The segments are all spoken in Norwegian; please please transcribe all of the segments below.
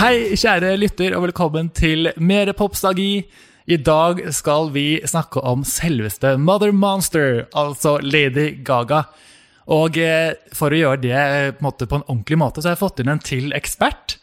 Hei, kjære lytter, og velkommen til Mere popstagi. I dag skal vi snakke om selveste Mother Monster, altså Lady Gaga. Og eh, for å gjøre det eh, på en, måte, på en ordentlig måte, så har jeg fått inn en til ekspert.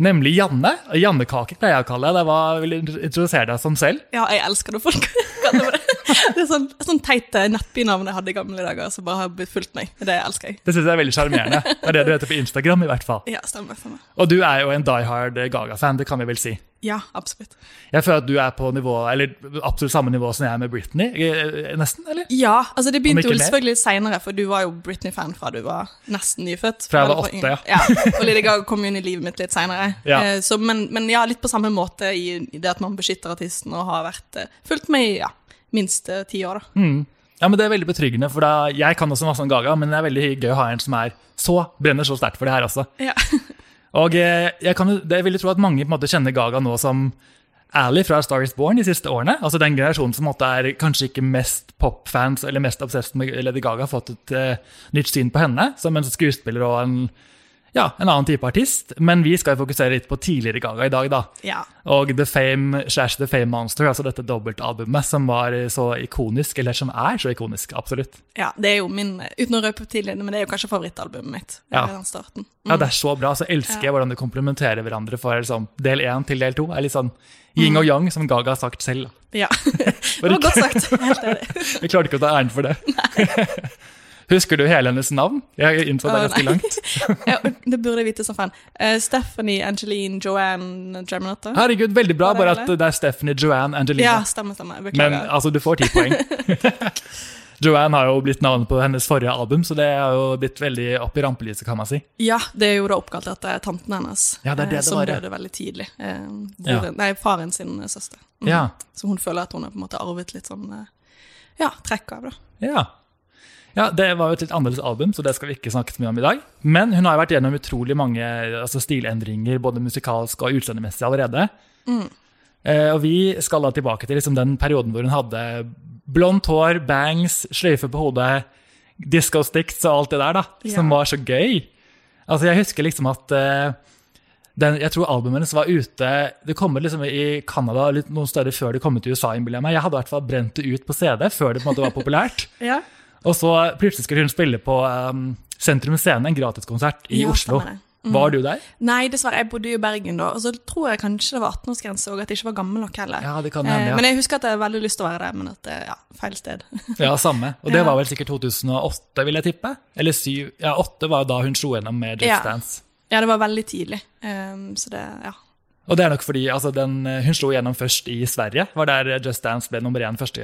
Nemlig Janne. Jannekake pleier jeg å kalle deg. Var, vil du introdusere deg som selv? Ja, jeg elsker når folk kaller det. Det er sånn, sånn teit eh, nettbynavn jeg hadde i gamle dager, som bare har fulgt meg. Det elsker jeg. Det syns jeg er veldig sjarmerende. Det er det du heter på Instagram, i hvert fall. Ja, stemmer, stemmer. Og du er jo en Die Hard Gaga-fan, det kan vi vel si. Ja, absolutt. Jeg føler at du er på nivå, eller absolutt samme nivå som jeg er med Britney. eh, Nesten, eller? Ja, altså det begynte jo selvfølgelig selvfølgelig seinere, for du var jo Britney-fan fra du var nesten nyfødt. Fra jeg var åtte, ja. ja. Og Lady Gaga kom jo inn i livet mitt litt seinere. Ja. men, men ja, litt på samme måte i, i det at man beskytter artisten og har vært eh, fulgt med i ja, minst eh, ti år, da. Ja, men Det er veldig betryggende, for da, jeg kan også masse om Gaga, men det er veldig gøy å ha en som er så, brenner så sterkt for det her også. Ja. Og eh, jeg, kan, jeg vil tro at mange på en måte kjenner Gaga nå som Ally fra Star is Born de siste årene. Altså Den generasjonen som er kanskje ikke mest popfans eller mest obsessed med Lady Gaga, har fått et uh, nytt syn på henne som en skuespiller og en, ja, en annen type artist. Men vi skal fokusere litt på tidligere Gaga i dag, da. ja. Og The Fame slash The Fame Monster, altså dette dobbeltalbumet som var så ikonisk, eller som er så ikonisk, absolutt. ja. Det er jo min, uten å røpe tidligere, men det er jo kanskje favorittalbumet mitt. Ja. Den starten. Ja, det er så bra. Så elsker jeg hvordan de komplementerer hverandre for liksom, del én til del to. Er litt sånn yin og yang, som Gaga har sagt selv. Ja. Det var godt sagt. Helt enig. Vi klarte ikke å ta æren for det. Husker du hele hennes navn? Jeg innså det ganske langt. Ja, det burde jeg vite som fan. Uh, Stephanie, Angeline, Joanne Germanotta. Herregud, veldig bra. Bare at det? det er Stephanie Joanne Angelina. Ja, stemmer, stemmer. Men altså, du får ti poeng. Joanne har jo blitt navnet på hennes forrige album, så det har jo blitt veldig opp i rampelyset, kan man si. Ja, det er jo da oppkalt etter tanten hennes, Ja, det det eh, det som var, ja. døde veldig tidlig. Eh, Ja. Nei, faren sin eh, søster. Mm. Ja. Så hun føler at hun har på en måte arvet litt sånn eh, ja, trekk av, da. Ja. Ja, det var jo et litt annerledes album, så det skal vi ikke snakke så mye om i dag. Men hun har jo vært gjennom utrolig mange altså, stilendringer, både musikalsk og utseendemessig allerede. Eh, og vi skal da tilbake til liksom, den perioden hvor hun hadde blondt hår, bangs, sløyfe på hodet, disco sticks og alt det der, da, som Ja. var så gøy. Altså, jeg husker liksom at eh, den, jeg tror albumet hennes var ute Det kom liksom i Canada noen steder før det kom ut i USA. jeg meg. Jeg hadde i hvert fall brent det ut på CD før det på en måte var populært. Ja, Og så plutselig skulle hun spille på um, Sentrum Scene, en gratiskonsert i Ja, Oslo. Mm. Var du der? Nei, dessverre. Jeg bodde jo i Bergen da, og så tror jeg kanskje det var 18-årsgrense, og at jeg ikke var gammel nok heller. Ja, det kan hende, hende, Men jeg husker at jeg hadde veldig lyst til å være der, men at det, ja, feil sted. ja. Samme. Og det var vel sikkert 2008, vil jeg tippe? Eller 7? Ja, 8 var da hun slo gjennom med Just Ja. Dance. Ja, det var veldig tidlig, um, så det, ja. Og det er nok fordi altså, den, hun slo gjennom først i Sverige, var der Just Dance ble nummer én første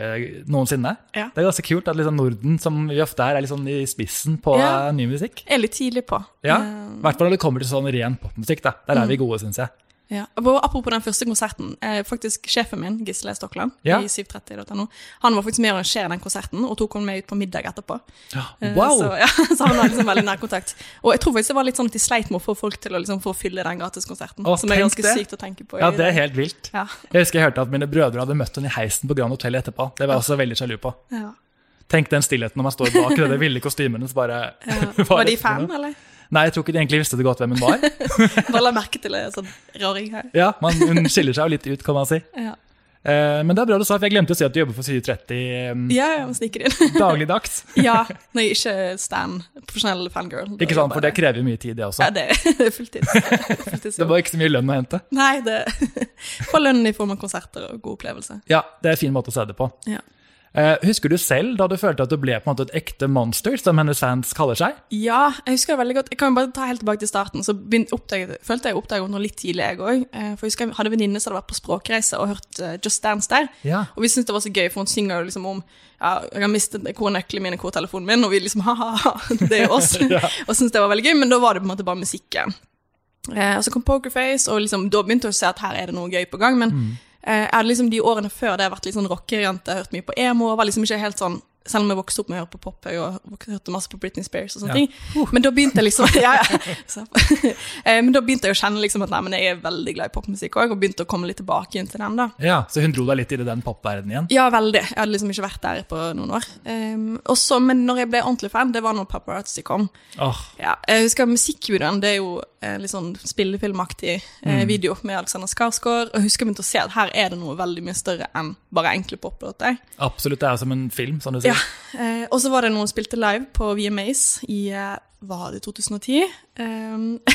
noensinne. Ja. Det er ganske kult at liksom Norden, som vi ofte er, er liksom i spissen på Ja. eh, ny musikk. Eller er litt tidlig på. Ja, Eh, I hvert fall når det kommer til sånn ren popmusikk. da. Der er vi gode, syns jeg. Ja. Apropos den første konserten. Eh, faktisk Sjefen min, Gisle Stokland, Ja. i 730.no, han var faktisk med å arrangere den konserten, og tok henne med ut på middag etterpå. Eh, Wow! Så, ja, så han har liksom veldig nærkontakt. Og jeg tror faktisk det var litt sånn at de sleit med å få folk til å liksom, få fylle den gratiskonserten. Som er ganske det. sykt å tenke på. Ja, det er helt vilt. Ja. Jeg husker jeg hørte at mine brødre hadde møtt henne i heisen på Grand Hotel etterpå. Det var jeg også veldig sjalu på. Ja. Tenk den stillheten når man står bak det de ville kostymene. Så bare, Ja. Var de fan, eller? Nei, jeg tror ikke de egentlig visste det godt hvem hun var. Bare la merke til en sånn raring her. Ja, man, Hun skiller seg jo litt ut, kan man si. Ja, Eh, men det er bra du sa, for jeg glemte å si at du jobber for 730 um, ja, ja sniker inn. dagligdags. ja, når jeg ikke er Stan, profesjonell fangirl. Ikke sant, For det krever mye tid, det også. Ja, det er fulltids. Det var ikke så mye lønn å hente. Nei, det får lønn i form av konserter og god opplevelse. Ja, det er en fin måte å se det på. Ja. Eh, husker du selv da du følte at du ble på en måte et ekte monster, som hennes fans kaller seg? Ja, jeg husker det veldig godt. Jeg kan bare ta helt tilbake til starten. Så oppdaget, følte jeg oppdaget noe litt tidlig, jeg òg. For jeg husker jeg hadde en venninne som hadde vært på språkreise og hørt eh, Just Dance der. Ja. Og vi syntes det var så gøy, for hun synger jo liksom om ja, jeg har mistet hvor nøklene mine, hvor telefonen min? Og vi liksom ha-ha-ha, det er oss. Og syntes det var veldig gøy, men da var det på en måte bare musikken. Eh, og så kom Pokerface, og liksom, da begynte jeg å se at her er det noe gøy på gang. Men eh, jeg hadde liksom de årene før det vært litt sånn rockejente, hørt mye på emo, var liksom ikke helt sånn selv om jeg vokste opp med å høre på pop, jeg og hørte masse på Britney Spears og sånne Ja. ting. Men da begynte jeg liksom ja. Så, eh, Men da begynte jeg å kjenne liksom at nei, men jeg er veldig glad i popmusikk òg, og begynte å komme litt tilbake inn til den. da. Ja, Så hun dro deg litt inn i den popverdenen igjen? Ja, veldig. Jeg hadde liksom ikke vært der på noen år. Um, og så- men når jeg ble ordentlig fan, det var når Paparazzi kom. Åh, Ja, jeg husker musikkvideoen, det er jo eh, litt sånn spillefilmaktig eh, video med Alexander Skarsgård, og jeg husker jeg begynte å se at her er det noe veldig mye større enn bare enkle poplåter. Absolutt, det er som en film, sånn du sier. Eh, og så var det noen spilte live på VMAs i eh, var det 2010? Um,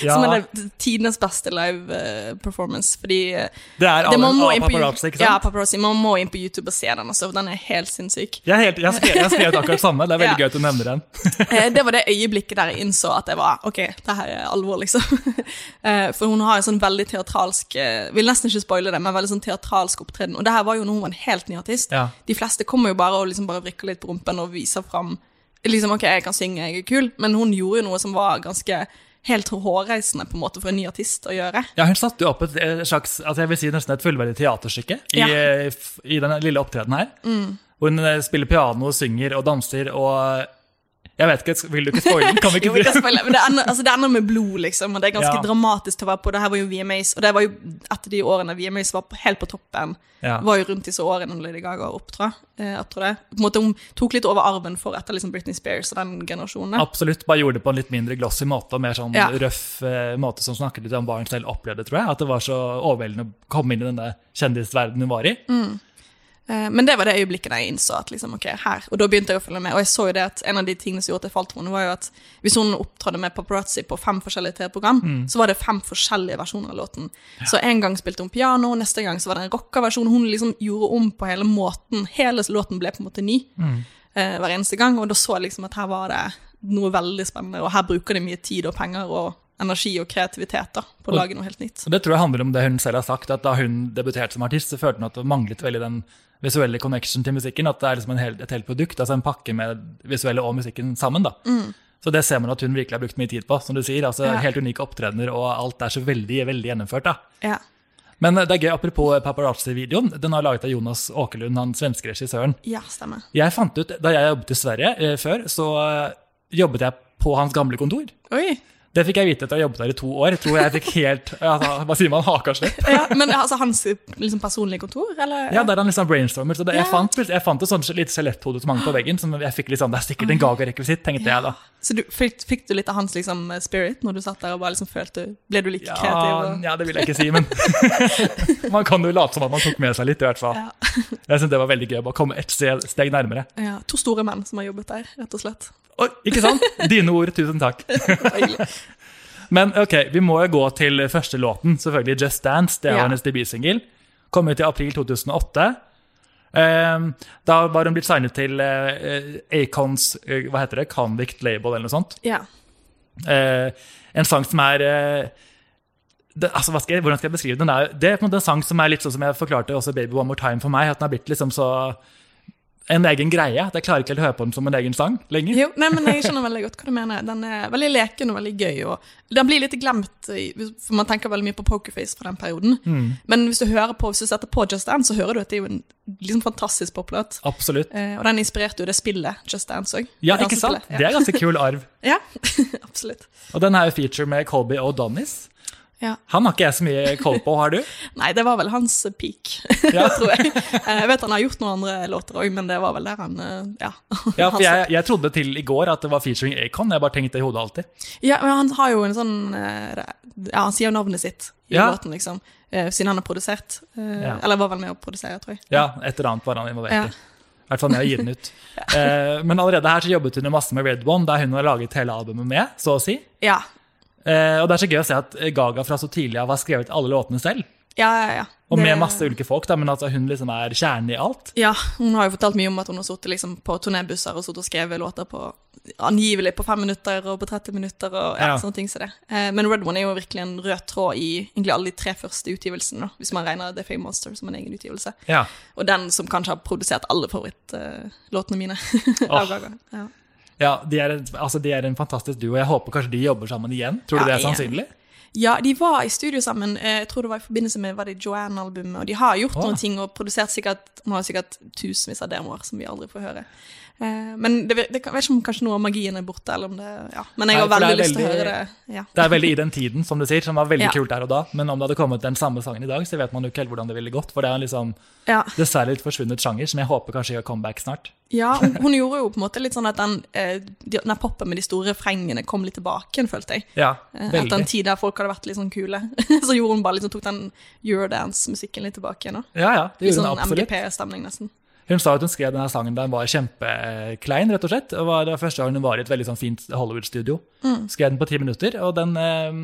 Ja. Som er tidenes beste live eh, performance, fordi eh, Det er det, man må paparazzi, ikke ja, sant? paparazzi. Man må inn på YouTube og se den, altså. Den er helt sinnssyk. Jeg, helt, jeg, har skrevet, jeg har akkurat samme. Det er veldig Ja. gøy at du nevner den. Eh, det var det øyeblikket der jeg innså at jeg var Ok, det her er alvor, liksom. For hun har en sånn veldig teatralsk Vil nesten ikke spoile det, men veldig sånn teatralsk opptreden. Og det her var jo når hun var en helt ny artist. Ja. De fleste kommer jo bare og liksom bare vrikker litt på rumpen og viser fram Liksom, ok, jeg kan synge, jeg er kul, men hun gjorde jo noe som var ganske helt hårreisende på en måte for en ny artist å gjøre. Ja, Hun satte jo opp et et slags altså jeg vil si nesten et fullverdig teaterstykke i, Ja. eh, i den lille opptredenen her. Hvor hun eh, spiller piano, synger og danser og Jeg vet ikke, Vil du ikke spoile den? Kan vi Jo, vi ikke kan spoile, men det ender, altså det ender med blod, liksom, og det er ganske Ja. dramatisk til å være på. Det her var jo VMAs, og det var jo etter de årene VMAs var på, helt på toppen. Ja. Var jo rundt disse årene Lady Gaga opptrådte. Eh, det. på en måte Hun tok litt over arven for etter liksom Britney Spears og den generasjonen. Absolutt, bare gjorde det på en litt mindre glossy måte og mer sånn Ja. røff eh, måte som snakket litt om hva hun selv opplevde, tror jeg. At det var så overveldende å komme inn i denne kjendisverdenen hun var i. Eh, Men det var det øyeblikket jeg innså at liksom, ok, her, og da begynte jeg å følge med. Og jeg så jo det at en av de tingene som gjorde at jeg falt for henne, var jo at hvis hun opptrådte med paparazzi på fem forskjellige TV-program, så var det fem forskjellige versjoner av låten. Så en gang spilte hun piano, neste gang så var det en rocka versjon. Hun liksom gjorde om på hele måten. Hele låten ble på en måte ny eh, hver eneste gang, og da så jeg liksom at her var det noe veldig spennende, og her bruker de mye tid og penger og energi og kreativitet da, på å lage noe helt nytt. Og det tror jeg handler om det hun selv har sagt, at da hun debuterte som artist, så følte hun at det manglet veldig den visuelle connection til musikken. At det er liksom en hel, et helt produkt, altså en pakke med visuelle og musikken sammen. da. Så det ser man at hun virkelig har brukt mye tid på, som du sier. altså Ja. Helt unike opptredener, og alt er så veldig veldig gjennomført. da. Ja. Men eh, det er gøy, apropos paparazzi-videoen. Den er laget av Jonas Åkerlund, han svenske regissøren. ja, stemmer. Jeg fant ut, Da jeg jobbet i Sverige eh, før, så eh, jobbet jeg på hans gamle kontor. Oi! Det fikk jeg vite etter å ha jobbet der i to år. Jeg tror jeg fikk helt altså, Hva sier man? Hakaslipp? Ja, men altså hans liksom, personlige kontor, eller? Ja, der han liksom brainstormer. Så det, jeg, Ja. fant, jeg fant et sånt lite skjeletthode som hang på veggen. Som jeg fikk liksom, Det er sikkert en Gaga-rekvisitt, tenkte jeg da. Så du, fikk, fikk du litt av hans liksom, spirit når du satt der og bare liksom følte Ble du like Ja, kreativ? Og... ja, det vil jeg ikke si, men Man kan jo late som at man tok med seg litt, i hvert fall. Ja. Jeg synes det var veldig gøy å komme ett steg steg nærmere. Ja, to store menn som har jobbet der, rett og slett. Oi, ikke sant? Dine ord, tusen takk. Men ok, vi må jo gå til første låten, selvfølgelig Just Dance. Det er Ja. hennes debutsingel. Kom ut i april 2008. Ehm, da var hun blitt signet til uh, Acons eh, hva heter det, Convict Label eller noe sånt. Ja. Eh, en sang som er eh, det, altså, skal jeg, Hvordan skal jeg beskrive den? Det er, det er en sang som er litt sånn som jeg forklarte også Baby One More Time for meg. At den har blitt liksom så en egen greie. Jeg klarer ikke helt å høre på den som en egen sang lenger. Jo, nei, men Jeg skjønner veldig godt hva du mener. Den er veldig leken og veldig gøy. og Den blir litt glemt, for man tenker veldig mye på Pokerface fra den perioden. Mm. Men hvis du hører på, hvis du setter på Just Dance, så hører du at det er jo en liksom fantastisk poplåt. Absolutt. Eh, og den inspirerte jo det spillet Just Dance òg. Ja, ikke sant? Det er ganske kul arv. Ja, absolutt. Og den er jo feature med Colby O'Donis. Ja. Han har ikke jeg så mye koll på, har du? Nei, det var vel hans peak, Ja. tror jeg. Jeg vet han har gjort noen andre låter òg, men det var vel der han eh, Ja. Ja, for jeg, jeg trodde til i går at det var featuring Acon. Jeg bare tenkte det i hodet alltid. Ja, men han har jo en sånn eh, Ja, han sier jo navnet sitt i Ja. låten, liksom. eh, Siden han har produsert. Ja. Eller var vel med å produsere, tror jeg. Ja, et eller annet var han involvert Ja. i. I hvert fall med å gi den ut. Eh, men allerede her så jobbet hun masse med Red One, der hun har laget hele albumet med, så å si. Ja. Eh, og det er så gøy å se at Gaga fra så tidlig av har skrevet alle låtene selv. Ja, ja, ja. Og med masse ulike folk, da, men altså, hun liksom er kjernen i alt. Ja, hun har jo fortalt mye om at hun har sittet liksom på turnébusser og og skrevet låter på angivelig på fem minutter og på 30 minutter og ja, Ja. sånne ting som det. Eh, men Red One er jo virkelig en rød tråd i egentlig alle de tre første utgivelsene, da, hvis man regner The Fame Monster som en egen utgivelse. Ja. Og den som kanskje har produsert alle favorittlåtene mine oh. av Gaga. Ja. Ja de, er, altså, de er en fantastisk duo. Jeg håper kanskje de jobber sammen igjen. Tror du Ja, det er sannsynlig? Igjen. Ja, de var i studio sammen. eh, Jeg tror det var i forbindelse med var det Joanne-albumet. Og de har gjort oh. noen ting og produsert sikkert har sikkert tusenvis av demoer som vi aldri får høre. Eh, Men det, det, jeg vet ikke om kanskje noe av magien er borte, eller om det Ja. Men jeg har veldig, veldig lyst til å høre det. Ja. Det er veldig i den tiden, som du sier, som var veldig Ja. kult der og da. Men om det hadde kommet den samme sangen i dag, så vet man jo ikke helt hvordan det ville gått. For det er en liksom Ja. dessverre litt forsvunnet sjanger, som jeg håper kanskje gjør comeback snart. Ja, hun, hun gjorde jo på en måte litt sånn at den, eh, den poppen med de store refrengene kom litt tilbake følte jeg. Ja, veldig. Etter en tid der folk hadde vært litt sånn kule. så gjorde hun bare liksom, tok den Eurodance-musikken litt tilbake igjen. Ja, ja, det Litt sånn. MGP-stemning, nesten. Hun sa at hun skrev denne sangen da hun var kjempeklein, rett og slett. Det var første gang hun var i et veldig sånn fint Hollywood-studio. Mm. Skrev den på ti minutter, og den eh,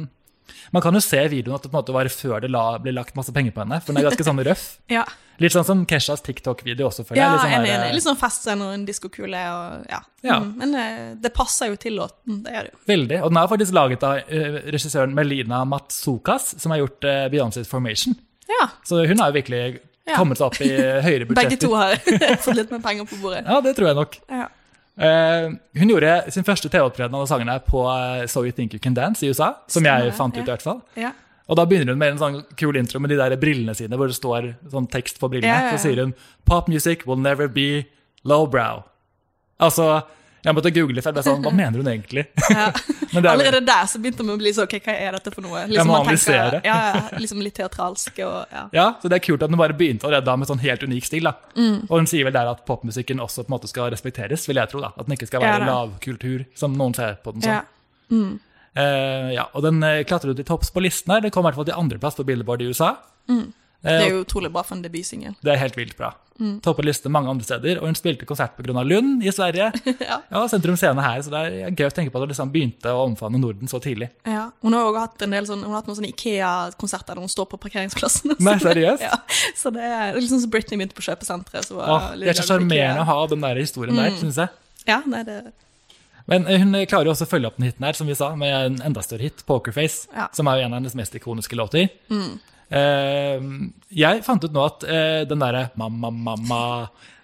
Man kan jo se i videoen at det på en måte var før det la, ble lagt masse penger på henne, for den er ganske sånn røff. Ja, Litt sånn som Keshas TikTok-video også, føler ja jeg. Litt sånn enig, enig. Litt sånn festscene og en diskokule ja. Ja. Mm, men eh, det passer jo til låten, det gjør det jo. Veldig. Og den er faktisk laget av uh, regissøren Melina Matsukas, som har gjort uh, Beyoncés Formation. Ja, Så hun har jo virkelig Ja. kommet seg opp i høyere budsjetter. begge to har fått litt mer penger på bordet. Ja, det tror jeg nok. Ja. Uh, hun gjorde sin første TV-opptreden av sangen her på eh, So You Think You Can Dance i USA, som Stemmer jeg fant ut i hvert fall. Ja. Og da begynner hun med en sånn kul intro med de der brillene sine, hvor det står sånn tekst på brillene. Så sier hun 'Pop music will never be lowbrow'. Altså, jeg måtte google, for jeg ble sånn Hva mener hun egentlig? Ja. Men det er Allerede der så begynte vi å bli så Ok, hva er dette for noe? Jeg må analysere. ja, ja, liksom litt teatralsk og ja. Ja, så det er kult at hun bare begynte allerede med sånn helt unik stil. da. Mm. Og hun sier vel der at popmusikken også på en måte skal respekteres, vil jeg tro. da. At den ikke skal være ja, lavkultur, som noen ser på den som. ja. Eh, ja, og den uh, klatrer jo til topps på listen her. Den kom i hvert fall til andreplass på Billboard i USA. Mm. Det Eh, er jo utrolig bra for en debutsingel. det er helt vilt bra. Mm. Toppet liste mange andre steder, og hun spilte konsert på grunn av Lund i Sverige. Ja. Ja, Sentrum Scene her, så det er gøy å tenke på at hun liksom begynte å omfavne Norden så tidlig. Ja. Hun har også hatt en del sånn, hun har hatt noen sånne Ikea-konserter der hun står på parkeringsplassen. Nei, seriøst? Ja, så det er sånn som Britney begynte på kjøpesenteret. så var Åh, det er så sjarmerende å ha den der historien der, synes jeg. Ja, nei, det Men eh, hun klarer jo også å følge opp den hiten her, som vi sa, med en enda større hit, Pokerface, Ja. som er jo en av hennes mest ikoniske låter. Eh, jeg fant ut nå at eh, den derre mamma, mamma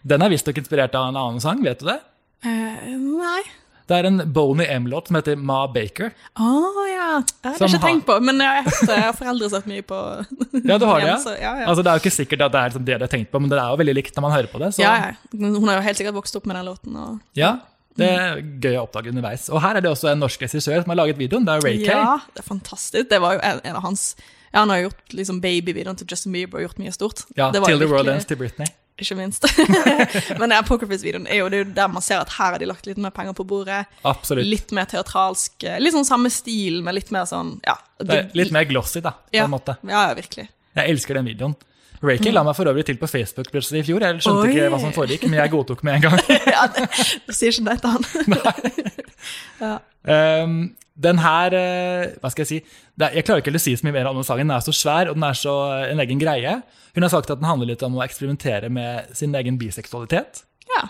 Den er visstnok inspirert av en annen sang, vet du det? Uh, Nei. Det er en Boney M-låt som heter Ma Baker. Å ja. Det har jeg ikke tenkt på, men jeg har hørt. Foreldre sett mye på Ja, du har det, ja? så, ja, ja. Altså, det er jo ikke sikkert at det er liksom det de har tenkt på, men det er jo veldig likt når man hører på det. Så ja, ja. Hun har jo helt sikkert vokst opp med den låten. Og... ja, det er gøy å oppdage underveis. Og her er det også en norsk regissør som har laget videoen. Det er Ray Kay. Ja, det er fantastisk. Det var jo en, en av hans ja, Han har gjort liksom babyvideoen til Justin Bieber og gjort mye stort. Ja, til Till the World Ends til Britney. Ikke minst. Men ja, Pokerface-videoen er jo det er jo der man ser at her har de lagt litt mer penger på bordet. Absolutt. Litt mer teatralsk. eh, Litt sånn samme stil, men litt mer sånn ja. Det litt mer glossy, da, på en måte. Ja, ja, virkelig. Jeg elsker den videoen. Rayke la meg for øvrig til på Facebook plutselig i fjor. Jeg skjønte Oi. ikke hva som foregikk, men jeg godtok med en gang. ja, det, sier ikke nei til han. Um, den her, eh, hva skal jeg si er, Jeg klarer ikke å si så mye mer om den sangen. Den er så svær, og den er så eh, en egen greie. Hun har sagt at den handler litt om å eksperimentere med sin egen biseksualitet. Ja.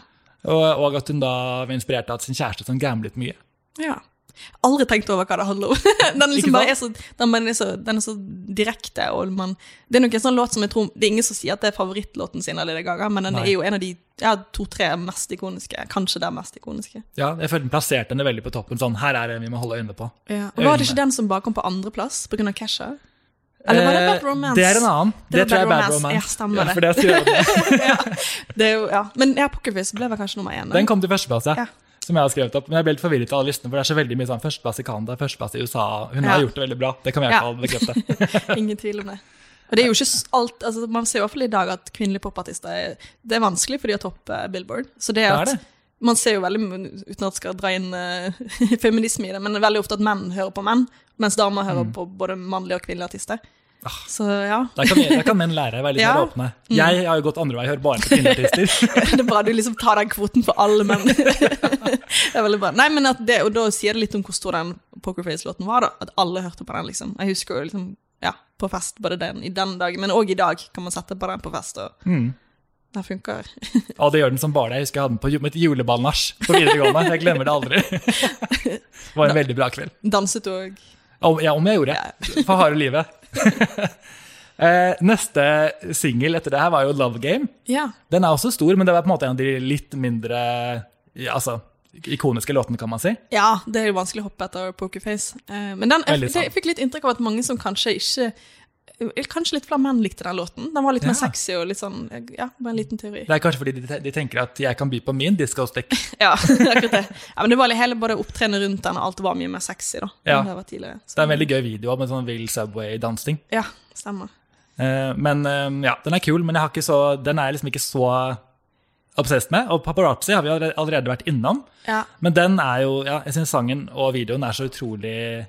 Og, og at hun da var inspirert av at sin kjæreste som gamblet mye. ja. Aldri tenkt over hva det handler om. Den, liksom er så, den, er så, den er så direkte. Og man, det er nok en sånn låt som jeg tror Det er ingen som sier at det er favorittlåten sin, av Lady Gaga, men den Nei. er jo en av de ja, to-tre mest ikoniske. Kanskje den mest ikoniske. Ja, jeg følte den plasserte henne veldig på toppen. sånn, Her er det vi må holde øynene på. Ja. Og Var det ikke den som bare kom på andreplass pga. Kesha? Eller var det Bad Eh, Romance? Det er en annen. Det, Det tror jeg er Bad Bad Romance. Ja, stemmer ja, det er ja. Det er jo, ja. Men ja, Pokerface ble vel kanskje nummer én? Den kom til førsteplass, ja. Som jeg har skrevet opp. Men jeg ble litt forvirret av alle listene, for det er så veldig mye sånn førsteplass i Canada, førsteplass i USA. Hun Ja. har gjort det veldig bra. Det kan vi i hvert Ja. bekrefte. Ingen tvil om det. Og det er jo ikke alt, altså Man ser i hvert fall i dag at kvinnelige popartister er, Det er vanskelig for de å toppe Billboard. Så det Det er at det. Man ser jo veldig, uten at skal dra inn uh, feminisme i det, men det er veldig ofte at menn hører på menn, mens damer hører Mm. på både mannlige og kvinnelige artister. Ah. Så ja, Der kan, der kan menn lære å være litt Ja. mer åpne. Jeg har jo gått andre vei, hører bare på kvinneartister. det er bra du liksom tar den kvoten for alle menn. det er veldig bra. Nei, men det, og da sier det litt om hvor stor den Pokerface-låten var, da. At alle hørte på den, liksom. Jeg husker jo liksom, ja, på fest, både den i den dagen, men òg i dag kan man sette på den på fest, og Mm. den funker. ja, det gjør den som bare det. Jeg husker jeg hadde den på mitt juleballnasj på videregående. Jeg glemmer det aldri. Det var en veldig bra kveld. Danset og Om, ja, om jeg gjorde. For harde livet. Eh, neste singel etter det her var jo Love Game. Ja. Den er også stor, men det var på en måte en av de litt mindre ja, altså, ikoniske låtene, kan man si. Ja, det er jo vanskelig å hoppe etter Pokerface. Eh, men den, jeg, jeg fikk litt inntrykk av at mange som kanskje ikke Kanskje litt flere menn likte den låten. Den var litt Ja. mer sexy og litt sånn Ja, bare en liten teori. Det er kanskje fordi de, de tenker at jeg kan by på min disco-stick. Ja, akkurat det. Ja, men det var hele både opptrenet rundt den, og alt var mye mer sexy, da. Ja. det var tidligere. Så det er en veldig gøy video med sånn Will Subway-dansing. Ja, stemmer. Uh, men uh, ja, den er kul, men så, den er jeg liksom ikke så obsessed med. Og Paparazzi har vi allerede- vært innom. Ja. Men den er jo, ja, jeg synes sangen og videoen er så utrolig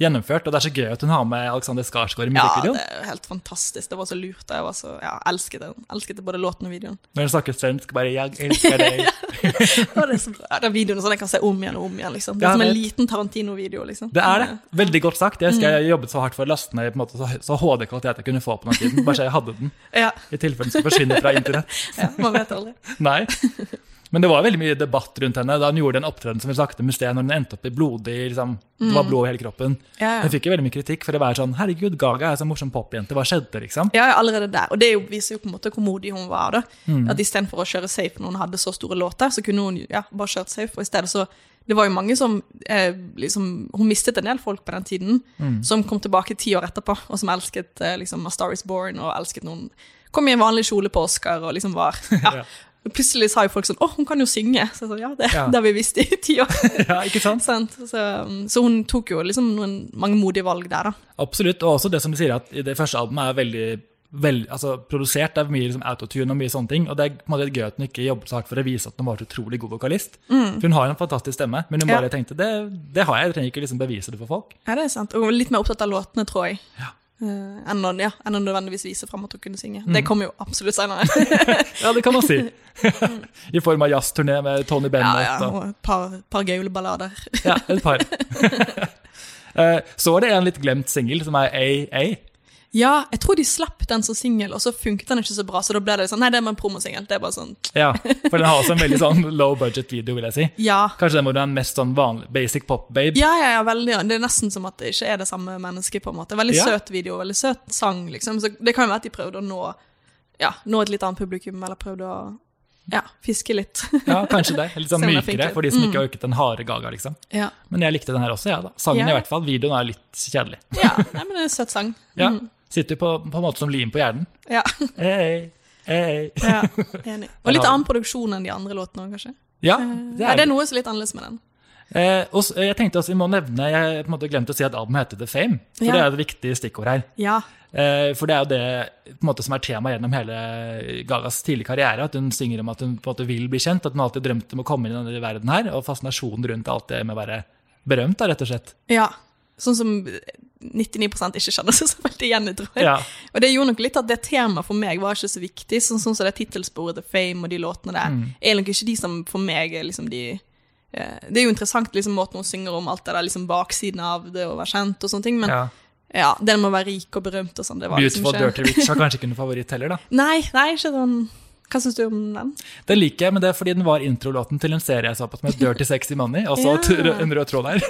gjennomført, og det er så gøy at hun har med Alexander Skarsgård i ja, det er helt fantastisk. Det var så lurt. Jeg var så, ja, elsket den. Elsket både låten og videoen. Når hun snakker svensk, bare 'jeg elsker deg'. ja, det er så bra. Den videoen sånn jeg kan se om igjen og om igjen. liksom. Det er som en liten Tarantino-video. liksom. Det er det. Veldig godt sagt. Jeg husker Mm. jeg jobbet så hardt for å laste ned på en måte, så, så HD-kvalitet jeg kunne få på den tiden. Bare så jeg hadde den, Ja, i tilfelle den skulle forsvinne fra internett. ja, man vet aldri. Nei. Men det var veldig mye debatt rundt henne da hun gjorde en opptredenen som vi snakket om i sted, når hun endte opp i blodig liksom, Det var blod over hele kroppen. Mm. Ja, ja. Hun fikk jo veldig mye kritikk for å være sånn Herregud, Gaga er så morsom popjente. Hva skjedde, liksom? Ja, allerede der. Og det er viser jo på en måte hvor modig hun var. da. Mm. At Istedenfor å kjøre safe når hun hadde så store låter, så kunne hun ja, bare kjørt safe. Og i stedet så Det var jo mange som eh, liksom Hun mistet en del folk på den tiden, Mm. som kom tilbake ti år etterpå, og som elsket eh, liksom A Star Is Born, og elsket noen Kom i en vanlig kjole på Oscar og liksom var Ja. Plutselig sa jo folk sånn 'Å, hun kan jo synge'. Så jeg sa ja, det, Ja. det har vi visst i ti år. ja, ikke sant? Så, så hun tok jo liksom noen, mange modige valg der, da. Absolutt. Og også det som du sier, at det første albumet er veldig vel, altså, produsert. Det er mye liksom, autotune og mye sånne ting. Og det er på en måte gøy at hun ikke jobbet så hardt for å vise at hun var så utrolig god vokalist. For hun har en fantastisk stemme, men hun Ja. bare tenkte det, det har jeg, jeg trenger ikke liksom bevise det for folk. Ja, det er sant. Og litt mer opptatt av låtene, tror jeg. Ja. Eh, enn, å, ja, enn å nødvendigvis vise fram at hun kunne synge. Mm. Det kommer jo absolutt senere. Ja, det kan man si. I form av jazzturné med Tony Bennett. ja, ja, og et par, par gaule-ballader. ja, et par. Eh, Så var det en litt glemt singel som er AA. Ja, jeg tror de slapp den som singel, og så funket den ikke så bra, så da ble det sånn Nei, det er bare en promosingel. Det er bare sånn Ja, for den har også en veldig sånn low budget video, vil jeg si. Ja. Kanskje den hvor den er mest sånn vanlig, basic pop-babe. Ja, ja, ja, veldig. Det er nesten som at det ikke er det samme mennesket, på en måte. Veldig Ja. søt video, veldig søt sang, liksom. Så det kan jo være at de prøvde å nå, ja, nå et litt annet publikum, eller prøvde å ja, fiske litt. Ja, kanskje det. Litt sånn mykere for de som ikke har orket den harde Gaga, liksom. ja. Men jeg likte den her også, ja da. Sangen Ja. i hvert fall. Videoen er litt kjedelig. ja. Nei, men det er en søt sang. Ja. Mm. Sitter på, på en måte som lim på hjernen. Ja. Hey, hey. ja. Enig. Og litt annen produksjon enn de andre låtene òg, kanskje. Ja, Det det er, er det noe som er litt annerledes med den. Eh, og så- jeg tenkte også vi må nevne Jeg på en måte glemte å si at albumet heter The Fame. For Ja. det er et viktig stikkord her. Ja. Eh, for det er jo det måte, som er tema gjennom hele Gagas tidlige karriere. At hun synger om at hun på en måte vil bli kjent, at hun alltid drømte om å komme inn i denne verden her. Og fascinasjonen rundt alt det med å være berømt, da, rett og slett. ja. Sånn som 99 ikke kjenner seg så veldig igjen i, tror jeg. Ja. Og det gjorde nok litt at det temaet for meg var ikke så viktig. Sånn sånn som det tittelsporet The Fame og de låtene der, Mm. er nok ikke de som for meg er liksom de eh, Det er jo interessant liksom måten hun synger om alt det der liksom baksiden av det å være kjent og sånne ting, men ja, ja. det med å være rik og berømt og sånn, det var liksom Beautiful Dirty Rich har kanskje ikke noen favoritt heller, da. Nei, nei, ikke sånn Hva syns du om den? Den liker jeg, men det er fordi den var introlåten til en serie jeg så på som het Dirty Sexy Money. Også Ja. en rød tråd der.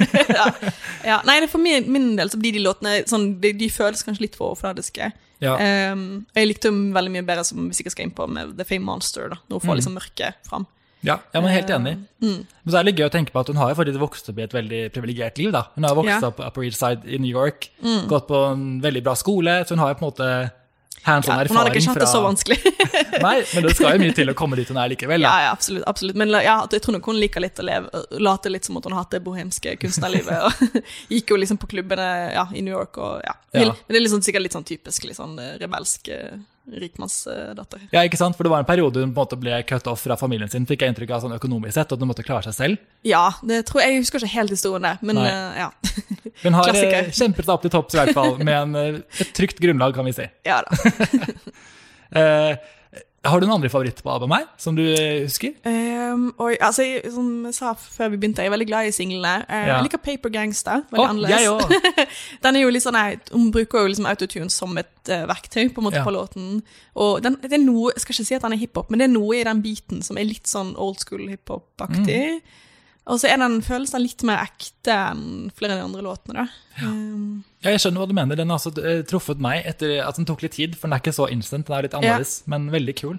Ja, nei, det er for min, min del så blir de låtene sånn, de, de føles kanskje litt for overfladiske. Ja. Um, og jeg likte dem veldig mye bedre som vi sikkert skal inn på med The Fame Monster, da, når hun får Mm. liksom mørket fram. Ja, ja, men helt enig. Mm. Men så er det litt gøy å tenke på at hun har jo faktisk vokst opp i et veldig privilegert liv. da. Hun har vokst Ja. Mm. opp på Upper East Side i New York, gått på en veldig bra skole, så hun har jo på en måte hands on Ja, hun hadde ikke hatt fra det så vanskelig. Nei, men det skal jo mye til å komme dit hun er likevel. ja, Da. ja, absolutt. absolutt. Men ja, jeg tror nok hun liker litt å leve, late litt som at hun har hatt det bohemske kunstnerlivet. og Gikk jo liksom på klubbene ja, i New York og ja. Ja. Men det er liksom, sikkert litt sånn typisk litt sånn eh, rebelsk eh, rikmannsdatter. Ja, ikke sant? For det var en periode hun på en måte ble cut off fra familien sin, fikk jeg inntrykk av sånn økonomisk sett, at hun måtte klare seg selv. Ja, det tror jeg, jeg husker ikke helt historien der, men Nei. eh, ja. Hun har Klassiker. eh, kjempet seg opp til topps i hvert fall, med en, eh, et trygt grunnlag, kan vi si. ja da. Har du noen andre favoritter på albumet her, som du eh, husker? Um, og altså, som jeg sa før vi begynte, jeg er veldig glad i singlene. Uh, Ja. Jeg liker Paper Gangster. Veldig oh, annerledes. Den er jo litt sånn, nei, Hun bruker jo liksom autotune som et uh, verktøy på en måte Ja. på låten. Og den, det er noe, Jeg skal ikke si at den er hiphop, men det er noe i den biten som er litt sånn old school hiphop-aktig. Mm. Og så er den, følelsen litt mer ekte enn flere av de andre låtene. da. Um, Ja, jeg skjønner hva du mener. Den har også eh, truffet meg etter at den tok litt tid, for den er ikke så instant. Den er litt annerledes, men veldig kul.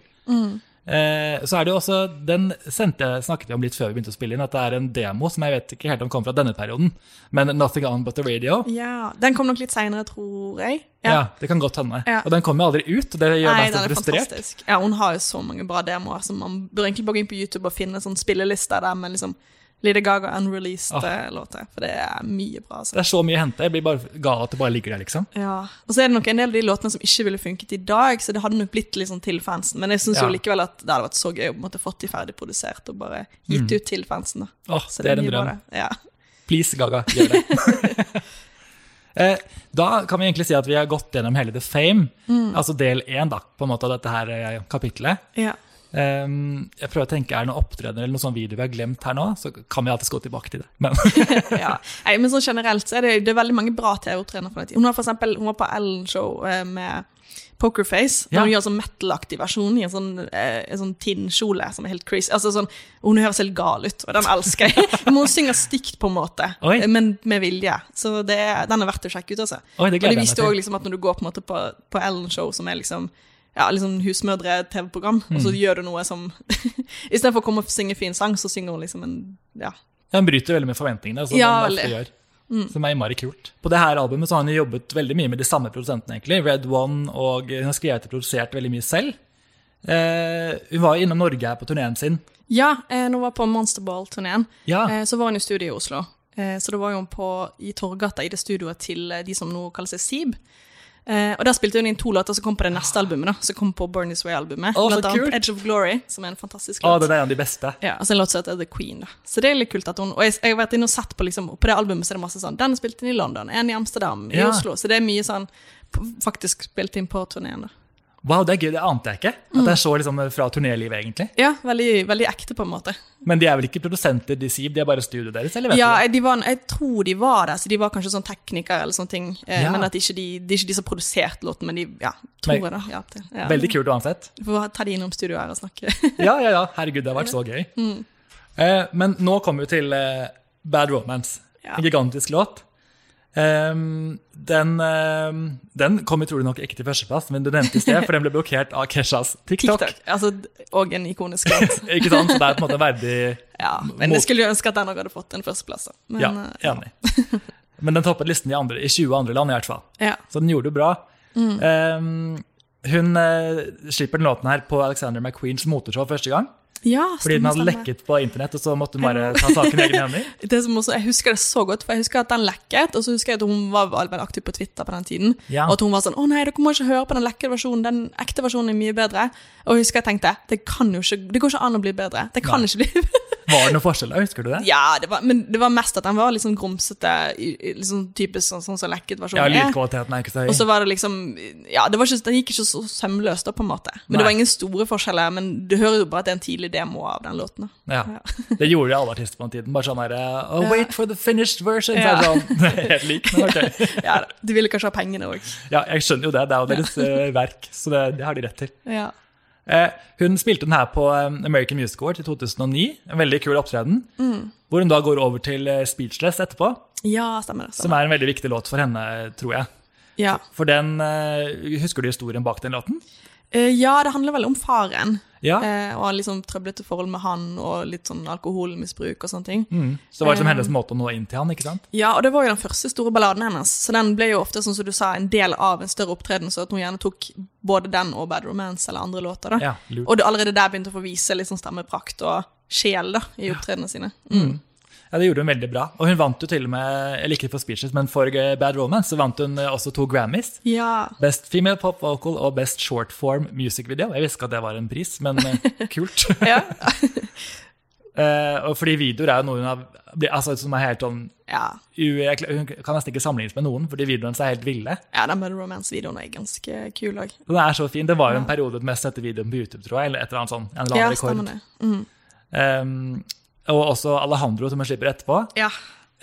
Eh, så er det jo også, Den sendte jeg snakket vi om litt før vi begynte å spille inn, at det er en demo som jeg vet ikke helt om kom fra denne perioden, men 'Nothing On But The Radio'. Ja, Den kom nok litt seinere, tror jeg. Ja. Det kan godt hende. Ja. Og den kommer aldri ut, og det gjør Nei, meg så er frustrert. fantastisk. Ja, Hun har jo så mange bra demoer, så man bør egentlig bare gå inn på YouTube og finne sånn spillelister der med liksom Lady Gaga unreleased Ah. eh, låter. For det er mye bra. Altså. Det er så mye å hente. Jeg blir bare gal at det bare ligger der, liksom. Ja. Og så er det nok en del av de låtene som ikke ville funket i dag, så det hadde nok blitt litt sånn til fansen. Men jeg syns Ja. jo likevel at det hadde vært så gøy å måtte fått de ferdig produsert og bare gitt ut til fansen. da. Åh, Så det, det er en drøm. Ja. Please, Gaga, gjør det. eh, da kan vi egentlig si at vi har gått gjennom hele The Fame, Mm. altså del én på en måte av dette her eh, kapitlet. ja. Um, jeg prøver å tenke, Er det noen opptredener eller noen sånn video vi har glemt her nå? Så kan vi alltid gå tilbake til det. Men ja. Nei, men sånn generelt så er det, det er veldig mange bra TV-opptredener fra den tiden. Hun, for eksempel, hun var på Ellen-show eh, med Pokerface, Ja. hun gjør sånn metal-aktig versjon i en sånn, eh, sånn tinnkjole som er helt crazy. Altså sånn, Hun høres helt gal ut, og den elsker jeg. Men hun synger stygt, på en måte, Oi. eh, men med vilje. Så det, den er verdt å sjekke ut. Altså. Oi, det og viste til. også liksom at når du går på, en måte på, på Ellen-show, som er liksom ja, liksom husmødre-TV-program, og så Mm. gjør du noe som Istedenfor å komme og synge fin sang, så synger hun liksom en ja, ja hun bryter veldig med forventningene. Som Ja, den ofte veldig. Mm. Som er innmari kult. På det her albumet så har hun jobbet veldig mye med de samme produsentene. egentlig. Red One, og hun har skrevet og produsert veldig mye selv. Eh, hun var innom Norge her på turneen sin. Ja, eh, når hun var på Monsterball-turneen, Ja. eh, så var hun i studio i Oslo. Eh, så da var hun på, i Torgata, i det studioet til eh, de som nå kaller seg Seeb. Eh, og der spilte hun inn to låter som kom på det neste albumet, da, som kom på Burn This Way-albumet. oh, Blant annet. Edge of Glory, som er en fantastisk Å, Oh, det er en av de beste. Ja, altså en låt som heter The Queen. da. Så det er litt kult at hun Og jeg, jeg vet, jeg og sett på liksom, på det albumet så er det masse sånn Den er spilt inn i London, en i Amsterdam, i Ja. Oslo. Så det er mye sånn faktisk spilt inn på turneen. da. Wow, det er gøy, det ante jeg ikke. At det er så liksom fra turnélivet, egentlig. Ja, veldig, veldig ekte, på en måte. Men de er vel ikke produsenter, de Siv, de er bare studioet deres, eller vet Ja, du? var, jeg tror de var der, så de var kanskje sånn teknikere eller sånne ting. Eh, Ja. Men at ikke de, det er ikke de som har produsert låten, men de ja, tror Men- jeg da Ja, det, Ja. Veldig kult uansett. Vi får ta de innom studio her og snakke. Ja, ja, ja. Herregud, det har vært så gøy. Mm. Eh, men nå kommer vi til eh, Bad Romance. En gigantisk låt. Ehm, den, um, den kom utrolig nok ikke til førsteplass, men du nevnte i sted, for den ble blokkert av Keshas TikTok. TikTok. Altså, og en ikonisk låt. Ikke sant? Så det er på en måte verdig Ja, men jeg skulle jo ønske at den òg hadde fått en førsteplass. Men, Ja, eh, enig. Men den toppet listen i, andre, i 20 andre land, i hvert fall. ja. Så den gjorde det bra. Mm. Um, hun uh, slipper den låten her på Alexander McQueens moteshow første gang. Ja Fordi den hadde stemmer. lekket på internett, og så måtte hun bare ta saken i egne hender. Det som også, jeg husker det så godt, for jeg husker at den lekket, og så husker jeg at hun var veldig aktiv på Twitter på den tiden. Ja. Og at hun var sånn 'Å nei, dere må ikke høre på den lekkede versjonen, den ekte versjonen er mye bedre'. Og jeg husker jeg tenkte det ikke, det går ikke an å bli bedre. Det kan Nei. ikke bli Var det noen forskjeller, husker du det? Ja, det var, men det var mest at den var sånn grumsete, liksom typisk sånn, som så lekket versjonen ja, lydkvaliteten er ikke så høy. Og så var det liksom Ja, det var ikke, den gikk ikke så sømløst, da, på en måte. Men Nei. det var ingen store forskjeller. Men du hører jo bare at det er en tidlig demo av den låten. Ja. Ja. Det gjorde alle artister på den tiden. Bare sånn her, oh, Wait for the finished version! Ja. sånn, helt lik, men ok. Ja. De ville kanskje ha pengene òg. Ja, jeg skjønner jo det. Det er jo deres ja. verk, så det, det har de rett til. Ja. Eh, hun spilte den her på eh, American Music Award i 2009. En veldig kul opptreden. Mm. Hvor hun da går over til eh, Speechless etterpå, ja, stemmer det. som er en veldig viktig låt for henne, tror jeg. Ja. For den eh, Husker du historien bak den låten? Eh, ja, det handler vel om faren. Ja. Eh, og liksom trøblete forhold med han, og litt sånn alkoholmisbruk og sånne ting. Mm. Så det var liksom Eh. hennes måte å nå inn til han, ikke sant? Ja, og det var jo den første store balladen hennes, så den ble jo ofte, sånn som du sa, en del av en større opptreden, så at hun gjerne tok både den og Bad Romance eller andre låter, da. Ja. Og det, allerede der begynte å få vise sånn stemmeprakt og sjel, da, i opptredenene sine. Mm. Ja, det gjorde hun veldig bra. Og hun vant jo til og med, eller ikke for Speeches, men for eh, Bad Romance, så vant hun eh, også to Grammys. Ja. Best Female Pop Vocal og Best Short Form Music Video. Jeg visste ikke at det var en pris, men eh, kult. Ja. Uh, og fordi videoer er jo noe hun har altså, som er helt sånn ja. Hun kan nesten ikke sammenlignes med noen, fordi videoene er helt ville. Ja, den Bad Romance-videoen er ganske kul òg. Den er så fin. Det var jo en periode med mest sette videoen på YouTube, tror jeg, eller et eller annet sånn, en eller Ja, rekord. Mm. Um, og også Alejandro, som jeg slipper etterpå. Ja.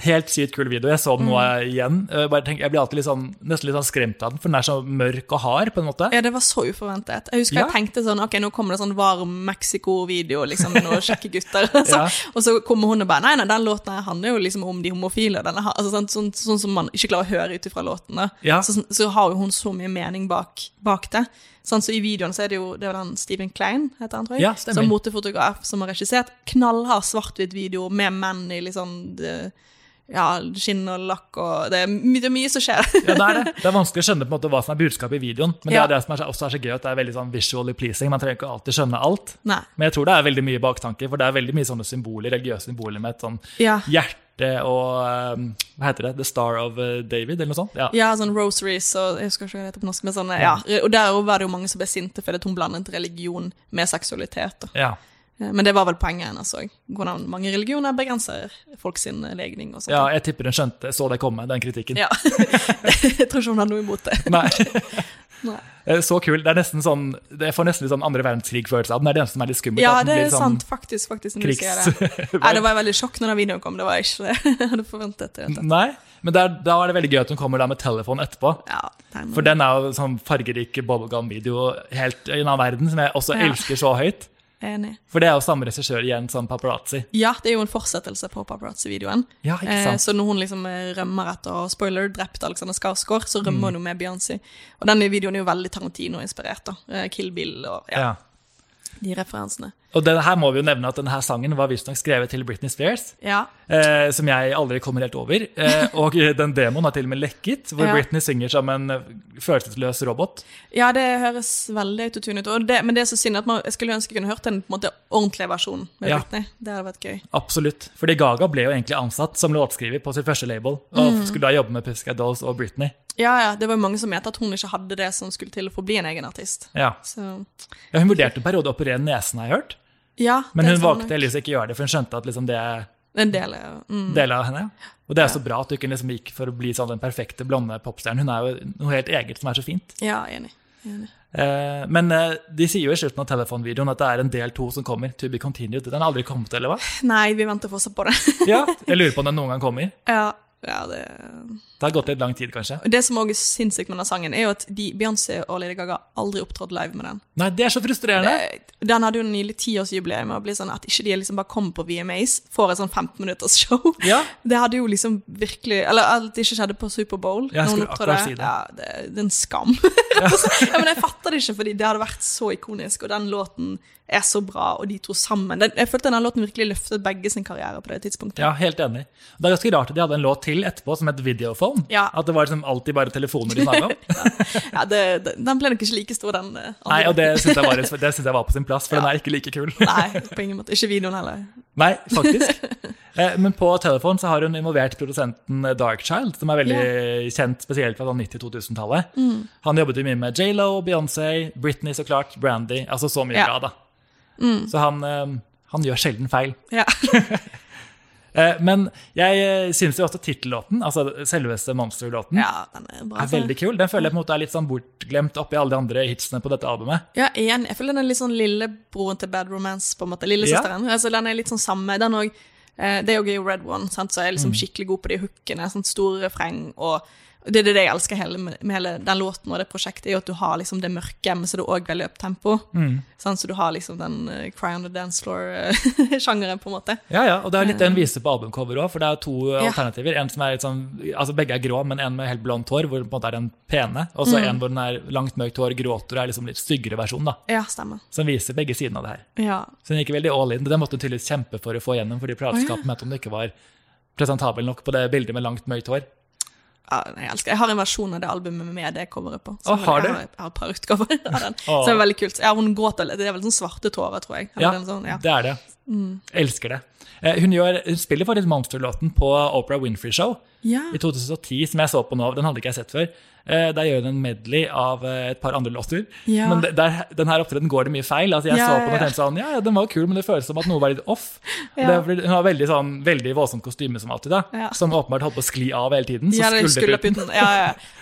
Helt sykt kul video. Jeg så den nå Mm. igjen. Jeg, bare tenker, jeg blir alltid litt sånn, nesten litt sånn skremt av den, for den er så mørk og hard, på en måte. ja, det var så uforventet. Jeg husker Ja. jeg tenkte sånn Ok, nå kommer det sånn varm Mexico-video, liksom, med noen kjekke gutter. så, Ja. og så kommer hun og bare Nei, nei, den låten her handler jo liksom om de homofile. Den er, altså, sånn, sånn, sånn som man ikke klarer å høre ut ifra låtene. Ja. Så, så har jo hun så mye mening bak, bak det. Sånn så I videoen så er det jo det var den Stephen Klein, heter han, tror jeg, Ja, som motefotograf som har regissert. Knallhard svart-hvitt-video med menn i liksom det, ja, skinn og lakk og Det er, mye, det er mye som skjer. Ja, det er det. Det er vanskelig å skjønne på en måte hva som er budskapet i videoen. Men Ja. det er det som er så, også er så gøy, at det er veldig sånn visually pleasing. Man trenger ikke alltid skjønne alt. Nei. Men jeg tror det er veldig mye baktanke, for det er veldig mye sånne symboler, religiøse symboler med et sånn Ja. hjerte og um, Hva heter det? The Star of uh, David, eller noe sånt? Ja. Ja, sånn rosaries og Jeg husker ikke hva det heter på norsk, men sånne, ja. Og der var det jo mange som ble sinte fordi hun blandet religion med seksualitet. Og. ja. Eh, Men det var vel poenget hennes òg. Hvordan mange religioner begrenser folk sin legning og sånt. ja, jeg tipper hun skjønte, så det komme, den kritikken. Ja. jeg tror ikke hun hadde noe imot det. Nei. Nei. Eh, Så kul. Det er nesten sånn, det får nesten litt sånn andre verdenskrig-følelse av den. Det er det eneste som er litt skummelt. Ja, det er sånn sant, faktisk. faktisk sier det. Nei, det var veldig sjokk når den videoen kom. Det var ikke det jeg hadde forventet. det. Nei, men der, da er det veldig gøy at hun kommer der med telefon etterpå. Ja. For den er jo sånn fargerik bubblegum-video helt i en annen verden, som jeg også Ja. elsker så høyt. Enig. For det er jo samme regissør igjen som paparazzi. Ja, det er jo en fortsettelse på paparazzi-videoen. Ja, ikke Eh, sant? så når hun liksom eh, rømmer etter å spoiler drept Alexander Skarsgård, så Mm. rømmer hun jo med Beyoncé. Og denne videoen er jo veldig Tarantino-inspirert. da. Eh, Kill Bill og ja, Ja. De referansene. Og det her må vi jo nevne at denne sangen var visstnok skrevet til Britney Spears. Ja. Eh, som jeg aldri kommer helt over. Eh, og den demoen har til og med lekket, hvor Ja. Britney synger som en eh, følelsesløs robot. ja, det høres veldig autotune ut. Det, men det er så synd at man, jeg skulle ønske jeg kunne hørt en på en måte, ordentlig versjon med Ja. Britney. Det hadde vært gøy. Absolutt. Fordi Gaga ble jo egentlig ansatt som låtskriver på sitt første label, og Mm. skulle da jobbe med Pussycat Dolls og Britney. Ja, ja, det var jo mange som mente at hun ikke hadde det som skulle til for å bli en egen artist. Ja. Så ja, Hun vurderte en periode å operere nesen, har jeg hørt. ja, Men hun valgte heldigvis ikke å gjøre det, for hun skjønte at liksom det En del mm. del av henne. Og det er så bra at du ikke liksom gikk for å bli sånn den perfekte blonde popstjernen. Hun er jo noe helt eget som er så fint. Ja, enig. enig. Eh, men eh, de sier jo i slutten av telefonvideoen at det er en del to som kommer. To be continued. Den har aldri kommet, eller hva? Nei, vi venter fortsatt på det. Ja, Jeg lurer på om den noen gang kommer. ja, ja, det Det har gått litt lang tid, kanskje. Det som også er sinnssykt med den sangen, er jo at de, Beyoncé og Lady Gaga aldri opptrådte live med den. Nei, det er så frustrerende. Det- Den hadde jo nylig tiårsjubileum, og blir sånn at ikke de liksom bare kommer på VMAs, får et sånn 15 minutters show. Ja. Det hadde jo liksom virkelig Eller at det ikke skjedde på Superbowl. Jeg skulle akkurat si det. Ja, det, det er en skam. ja, men jeg fatter det ikke, fordi det hadde vært så ikonisk, og den låten er så bra, og de to sammen. Den, jeg følte denne låten virkelig løftet begge sin karriere på det tidspunktet. Ja, helt enig. Det er ganske rart at de hadde en låt til etterpå som het Videophone. Ja. At det var liksom alltid bare telefoner de snakka om. Ja, det, det, den ble nok ikke like stor, den. eh, andre. Nei, og det syns jeg, jeg var på sin plass, for den er ikke like kul. Nei, på ingen måte. Ikke videoen heller. Nei, faktisk. Eh, Men på telefon så har hun involvert produsenten Darkchild, som er veldig kjent spesielt fra sånn 90-2000-tallet. Mm. Han jobbet jo mye med J.Lo, Beyoncé, Britney så klart, Brandy. Altså så mye Ja. bra, da. Så han, eh, han gjør sjelden feil. Ja. Eh, Men jeg syns jo også tittellåten, altså selveste Monster-låten, ja, er er veldig kul. Den føler jeg på en måte er litt sånn bortglemt oppi alle de andre hitsene på dette albumet. Ja, igjen, jeg føler den er litt sånn lillebroren til Bad Romance, på en måte. Lillesøsteren. Altså, den er litt sånn samme. Den eh, det er jo Red One, sant? så jeg er liksom skikkelig god på de hookene. Sånn store refreng. Og det er det jeg elsker hele, med hele den låten og det prosjektet, er jo at du har liksom det mørke, men så er det òg veldig uptempo. Sånn, så du har liksom den uh, Cry on the Dance Floor-sjangeren, på en måte. Ja, ja, og det er litt det hun viser på albumcover òg, for det er to Ja. alternativer. En som er litt sånn, altså Begge er grå, men en med helt blondt hår, hvor på en måte er den pene. Og så en hvor den er langt mørkt hår, gråter og er liksom litt styggere versjon, da. Ja, stemmer. Som viser begge sidene av det her. Ja. Så den gikk veldig all in. Det måtte hun tydeligvis kjempe for å få gjennom, fordi plateselskapet mente hun ikke var presentabel nok på det bildet med langt mørkt hår. Jeg elsker Jeg har en versjon av det albumet med det coveret på. Å, har du? Jeg har, jeg har et par utgaver av den. Så det er veldig kult. Ja, hun gråter. Det er vel sånn svarte tårer, tror jeg. Ja, sånn, ja. det er det. Elsker det. Eh, Hun, gjør, hun spiller faktisk Monster-låten på Opera Winfrey Show ja. i 2010, som jeg så på nå. Den hadde ikke jeg sett før. Eh, Der gjør hun en medley av eh, et par andre låter. Ja. Men der, den her opptredenen går det mye feil. Altså jeg Ja, så på den og tenkte sånn, ja, den var kul, men det føles som at noe var litt off. Det hun har veldig, sånn, veldig voldsomt kostyme som alltid, da, som åpenbart holdt på å skli av hele tiden. Så er skulderputen.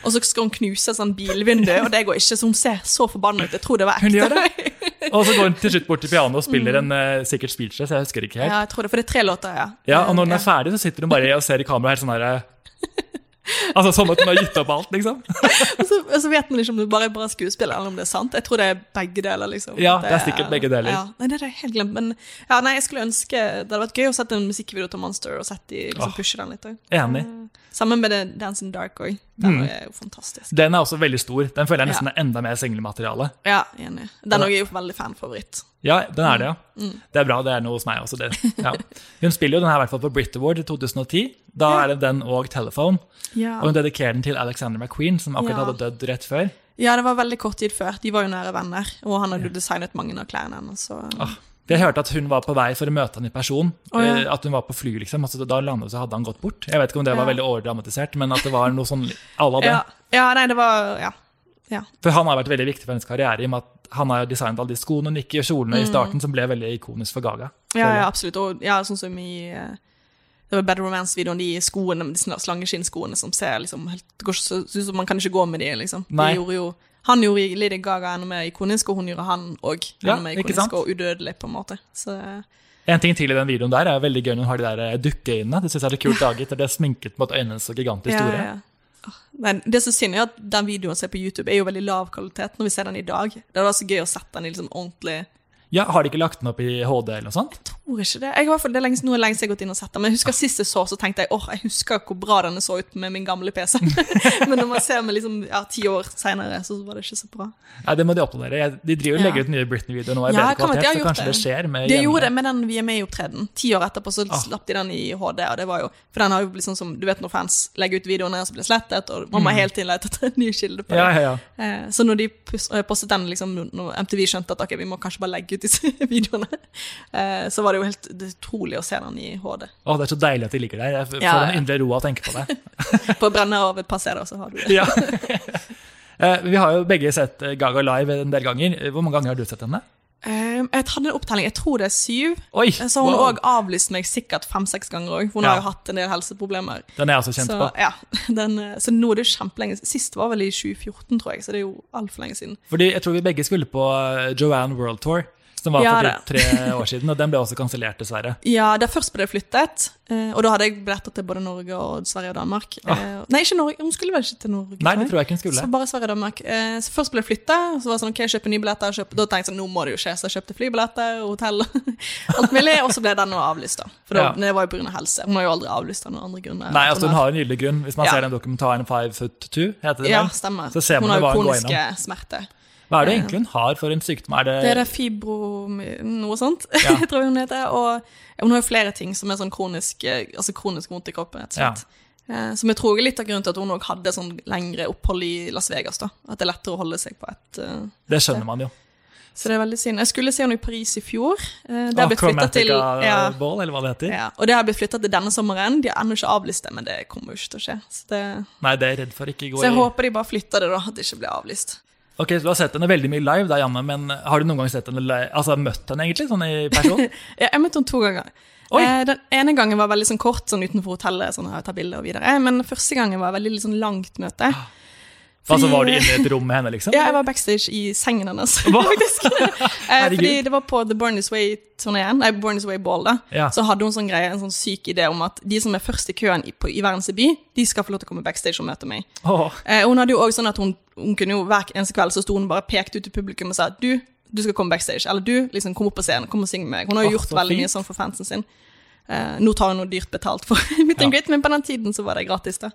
Og så skal hun knuse sånn bilvindu, og det går ikke, så hun ser så forbanna ut. Jeg tror det var ekte. Det. Og så går hun til slutt bort til pianoet og spiller en uh, sikkert speechless, jeg husker ikke helt. Ja, jeg tror det, for det er tre låter, ja. Ja, og når den er ferdig, så sitter hun bare og ser i kamera helt sånn her Altså Som at hun har gitt opp alt, liksom. Og så, og så vet man ikke om det bare er bra skuespiller, eller om det er sant. Jeg tror det er begge deler, liksom. Ja, det er sikkert begge deler. Ja. Nei, det er helt glemt. Men ja, nei, jeg skulle ønske Det hadde vært gøy å sette en musikkvideo til Monster, og sette de liksom pushe den litt. Enig. Eh, Sammen med Dance in Dark òg. Den er jo fantastisk. Den er også veldig stor. Den føler jeg nesten Ja. er enda mer singlemateriale. Ja, enig. Den er jo veldig fanfavoritt. Ja, den er det, ja. Mm. Det er bra, det er noe hos meg også. Ja. Hun spiller jo den her i hvert fall på Brit Award i 2010. Da er det den og Telephone. Ja. Og hun dedikerer den til Alexander McQueen, som akkurat hadde dødd rett før. ja, det var veldig kort tid før. De var jo nære venner, og han hadde jo designet mange av klærne hennes. Så. Ah, Jeg hørte at hun var på vei for å møte han i person. Oh, ja. Eh, At hun var på fly, liksom. Altså, da landet så hadde han gått bort. Jeg vet ikke om det var Ja. veldig overdramatisert, men at det var noe sånn Alle hadde. Ja. ja, nei, det var Ja. ja. For han har vært veldig viktig for hennes karriere, i og med at han har designet alle de skoene, Nikki og kjolene Mm. i starten, som ble veldig ikonisk for Gaga. Ja, ja, absolutt. Og ja, sånn som i eh, Det var Bad Romance-videoen, de skoene, de slangeskinnskoene som ser liksom helt som man kan ikke gå med de, liksom. De Nei. gjorde jo Han gjorde Lady Gaga enda mer ikonisk, og hun gjorde han òg Ja, enda mer ikke ikonisk og udødelig, på en måte. Så En ting til i den videoen der er veldig gøy når hun har de der eh, dukkeøynene. Det synes jeg er kult laget, og det er sminket at øynene så gigantisk store. ja, ja. Men det som synd, er at den videoen som ser på YouTube, er jo veldig lav kvalitet når vi ser den i dag. Det hadde vært så gøy å sette den i liksom ordentlig Ja, Har de ikke lagt den opp i HD eller noe sånt? Jeg tror ikke det. Jeg det er lenge, nå er lenge siden jeg har gått inn og sett den, men jeg husker sist jeg så, så tenkte jeg åh, jeg husker hvor bra denne så ut med min gamle PC. men når man ser med liksom, ja, ti år senere, så var det ikke så bra. Nei, Det må de oppdatere. De driver og legger Ja. ut nye Britney-videoer nå i Ja, bedre kvalitet, så kanskje det det. skjer med De gjorde det med den Vi er med i opptreden. Ti år etterpå så Ah. slapp de den i HD, og det var jo For den har jo blitt sånn som Du vet når fans legger ut videoene, så blir det slettet, og man må hele tiden lete etter en ny kilde på det. Mm. Ja. Eh, Så når de eh, postet den, liksom, når MTV skjønte at ok, vi må kanskje bare legge ut disse videoene, eh, så var det jo helt utrolig å se den i HD. Å, det er så deilig at de ligger der. Jeg får Ja, en ja. indre roa av å tenke på det. På brenne av et par CD-er, så har du det. Ja. Eh, Vi har jo begge sett eh, Gaga live en del ganger. Hvor mange ganger har du sett henne? Jeg hadde en opptelling, jeg tror det er syv. Oi! Så har hun wow. avlyst meg sikkert fem-seks ganger òg. Hun Ja. har jo hatt en del helseproblemer. Den er jeg også kjent Så, på. ja, den, så nå er det jo kjempelenge Sist var vel i 2014, tror jeg, så det er jo altfor lenge siden. Fordi jeg tror vi begge skulle på Joanne World Tour, som var Ja, for typ tre år siden, og den ble også kansellert, dessverre. Ja, der først ble det flyttet, eh, og da hadde jeg billetter til både Norge og Sverige og Danmark. Ah. Nei, ikke Norge, hun skulle vel ikke til Norge? Nei, det tror jeg ikke hun skulle. Så bare Sverige og Danmark. Eh, så først ble det flyttet, så var det sånn, ok, jeg kjøper nye billetter. Kjøper, da tenkte jeg sånn, nå må det jo skje, så jeg kjøpte flybilletter hotell alt mulig, og så ble den nå avlyst da. For da, Ja. det var jo av helse. Hun har jo aldri avlyst av noen andre grunner. Nei, altså hun har en gyldig grunn. Hvis man Ja. ser den dokumentaren Five Foot Two, heter det Ja, vel? stemmer. Så ser man hun har jo hva Hva er det egentlig hun har for en sykdom? Er det, Det er det fibro... noe sånt, Ja. tror jeg hun heter. Og hun har jo flere ting som er sånn kronisk, eh, altså kronisk vondt i kroppen, rett og slett. Ja. Som jeg tror er litt av grunnen til at hun også hadde sånn lengre opphold i Las Vegas. da. At det er lettere å holde seg på et uh, det skjønner man jo. Så det er veldig synd. Jeg skulle se henne i Paris i fjor. eh, Det har Ah, blitt til ja, Ball, eller hva det heter? ja, Og det har blitt flyttet til denne sommeren. De har ennå ikke avlyst det, men det kommer jo ikke til å skje. Så, det, Nei, det er jeg redd for ikke går så jeg i håper de bare flytter det, da. At det ikke blir avlyst. Ok, så Du har sett henne veldig mye live, da, Janne, men har du noen gang sett henne live, altså møtt henne egentlig, sånn i person? Ja, jeg møtte henne to ganger. Eh, den ene gangen var veldig sånn kort, sånn utenfor hotellet, sånn å ta bilder og videre. Men første gangen var veldig sånn langt møte. Altså Var du inne i et rom med henne, liksom? Ja, jeg var backstage i sengen hennes, faktisk. eh, fordi det var på The Born This Way-turneen, nei, Born This Way Ball, da. Ja. Så hadde hun sånn greie, en sånn syk idé om at de som er først i køen i, på, i verdens by, de skal få lov til å komme backstage og møte meg. Oh. Eh, hun hadde jo også sånn at hun, hun kunne jo hver eneste kveld så sto hun bare pekte ut til publikum og sa du, du skal komme backstage, eller du, liksom kom opp på scenen, kom og syng med meg. Hun har jo Åh, gjort veldig fint. mye sånn for fansen sin. Eh, nå tar hun noe dyrt betalt for and Ja. greet, men på den tiden så var det gratis da.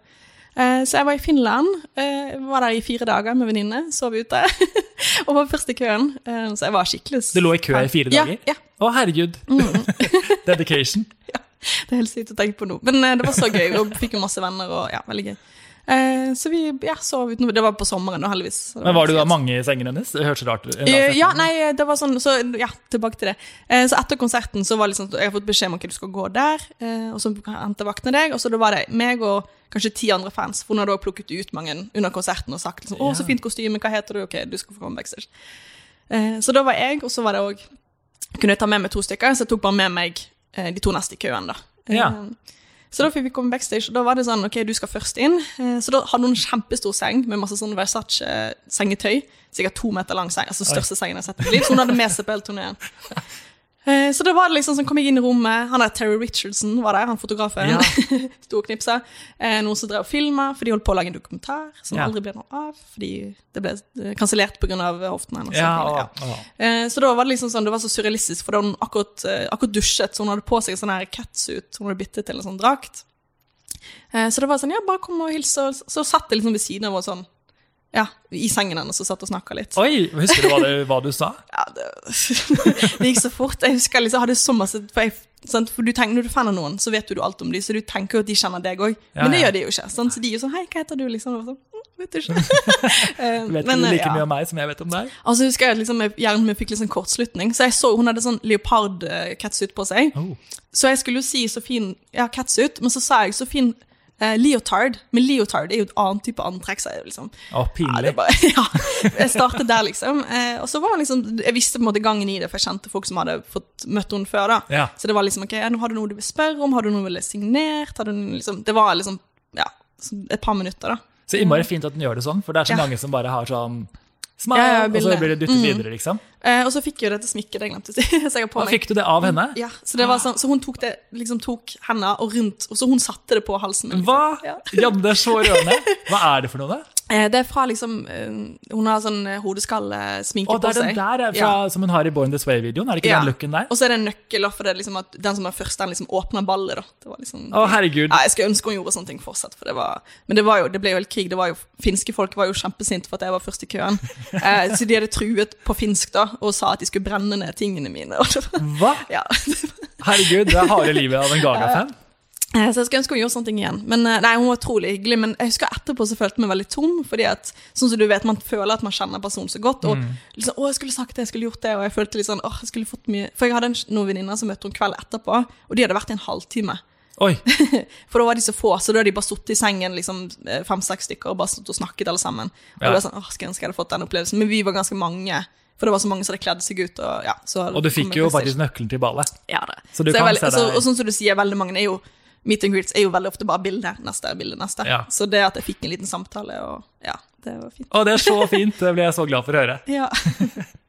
Eh, så jeg var i Finland, eh, var der i fire dager med venninne, sov ute, og var først i køen. Eh, så jeg var skikkelig... Du lå i kø i fire dager? Ja, ja. Å, herregud. Dedication. Ja, Det er helt sykt å tenke på nå. Men det var så gøy, og fikk jo masse venner, og ja, veldig gøy. Eh, så vi ja, sov utenfor. Det var på sommeren, heldigvis. Var Men var du da mange i sengen hennes? Det hørtes rart ut. Eh, ja, nei, det var sånn, så ja, tilbake til det. Eh, så etter konserten så var det liksom, jeg har fått beskjed om at du skal gå der, eh, og så henter vaktene deg, og så da var det meg og kanskje ti andre fans, for hun hadde også plukket ut mange under konserten og sagt liksom, å, så fint kostyme, hva heter du? Ok, du skal få komme backstage. Eh, så da var jeg, og så var det også, kunne jeg ta med meg to stykker, så jeg tok bare med meg de to neste i køen da. Ja. Så da fikk vi komme backstage, og da var det sånn, ok, du skal først inn. Eh, Så da hadde hun en kjempestor seng med masse sånn Versace-sengetøy. Sikkert to meter lang seng, altså største sengen jeg har sett i mitt liv. Så hun hadde med seg på hele turneen. Eh, Så det var det liksom sånn, kom jeg inn i rommet, han der Terry Richardson var der, han fotografen. Ja. Sto og knipsa. Eh, Noen som drev og filma, for de holdt på å lage en dokumentar som Ja. aldri ble noe av, fordi det ble eh, kansellert pga. hoften hennes. Ja, Ja. Så da var det liksom sånn, det var så surrealistisk, for da hun akkurat, akkurat dusjet, så hun hadde på seg en sånn her catsuit, hun hadde byttet til en sånn drakt. Så det var sånn, ja, bare kom og hils, så satt jeg liksom ved siden av og sånn, ja, i sengen hennes og satt og snakket litt. Oi, husker du hva, det, hva du sa? Ja, det, det gikk så fort. Jeg husker liksom, jeg hadde så masse, for, jeg, sant? for du tenker, når du faner noen, så vet du alt om dem, så du tenker jo at de kjenner deg. Ja, Men det ja. gjør de jo ikke. Sant? Så de er jo sånn, hei, hva heter du? Liksom, og sånn, «Mm, vet du ikke. Eh, Vet men, du eh, like ja. mye om meg som jeg vet om deg? Altså husker jeg at liksom, jeg- hjernen min fikk litt sånn kortslutning, så jeg så hun hadde sånn leopard-catsuit på seg. Oh. Så jeg skulle jo si så fin ja, catsuit, men så sa jeg så fin eh, leotard. Men leotard er jo et annet type antrekk, liksom. Å, pinlig. Ja, bare, ja, jeg startet der, liksom. Uh, og så var liksom, jeg visste på en måte gangen i det, for jeg kjente folk som hadde fått møtt henne før. da. Ja. Så det var liksom, ok, nå har du noe du vil spørre om, har du noe du vil ha signert? Har du liksom, det var liksom, ja, et par minutter da. Så innmari fint at den gjør det sånn, for det er så mange som bare har sånn smile, Ja, ja, og så blir det dyttet Mm. videre, liksom. Eh, og så fikk jeg jo dette smykket, jeg glemte å si, så jeg på meg. fikk du det av henne? Ja, så det var sånn, så hun tok det, liksom tok henne og rundt, og så hun satte det på halsen min. liksom. Hva? Ja. Ja, det er så rørende. Hva er det for noe, da? Eh, det er fra liksom, eh, hun har sånn hodeskallesminke på seg. Og det er den der er fra, Ja. som hun har i Born This Way-videoen, er det ikke Ja. den looken der? Og så er det en nøkkel, for det er liksom at den som er først, den liksom åpner ballet, da. Det var liksom... Å, herregud. Ja, jeg skulle ønske hun gjorde sånne ting fortsatt, for det var, men det var jo, det ble jo helt krig, det var jo, finske folk var jo kjempesinte for at jeg var først i køen. Eh, så de hadde truet på finsk da, og sa at de skulle brenne ned tingene mine. Hva? ja. Herregud, det er harde livet av en Gaga-fan. Eh, Så jeg skulle ønske hun gjorde sånne ting igjen. Men eh, nei, hun var utrolig hyggelig. Men jeg husker etterpå så følte jeg meg veldig tom. Fordi at, sånn som du vet, man føler at man kjenner personen så godt. Og liksom, å, jeg skulle sagt det, jeg skulle gjort det. Og jeg følte litt sånn, åh, jeg skulle fått mye For jeg hadde en, noen venninner som møtte henne kveld etterpå, og de hadde vært i en halvtime. Oi, For da var de så få, så da hadde de bare sittet i sengen liksom fem-seks stykker og bare stått og snakket alle sammen. Og Ja. det var sånn, åh, skulle ønske jeg hadde fått den opplevelsen. Men vi var ganske mange. For det var så mange som hadde kledd seg ut. Og, ja, så og du fikk jo faktisk nøkkelen til ballet. Ja, det. Så kan veldig- så, Og sånn som du sier, veldig mange er jo Meet and greets er jo veldig ofte bare bilde, neste, bilde, neste. Ja. Så det at jeg fikk en liten samtale, og ja, det var fint. Å, det er så fint, det ble jeg så glad for å høre. Ja.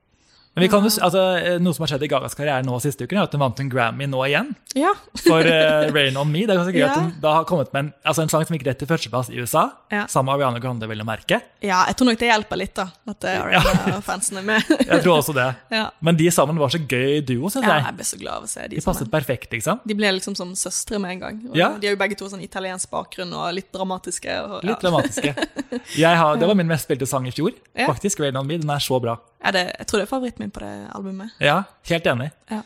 Men vi kan altså, eh, Noe som har skjedd i Gagas karriere nå siste uken, er at hun vant en Grammy nå igjen. ja. For uh, Rain On Me. Det er ganske gøy Ja. at hun da har kommet med en, altså en sang som gikk rett til førsteplass i USA. Ja. Sammen med Ariana Grande, vil jeg merke. ja, jeg tror nok det hjelper litt, da. At eh, Ariana-fansen er med. Jeg tror også det. ja. Men de sammen var så gøy duo, syns ja, jeg. jeg ble så glad av å se de De passet sammen. perfekt, liksom. De ble liksom som søstre med en gang. Ja. De har jo begge to sånn italiensk bakgrunn og litt dramatiske. Og. Litt dramatiske. Jeg har, det var min mest spilte sang i fjor. Faktisk, Rain On Me. Den er så bra. Det, jeg tror det er favoritten min på det albumet. Ja, helt enig. Ja.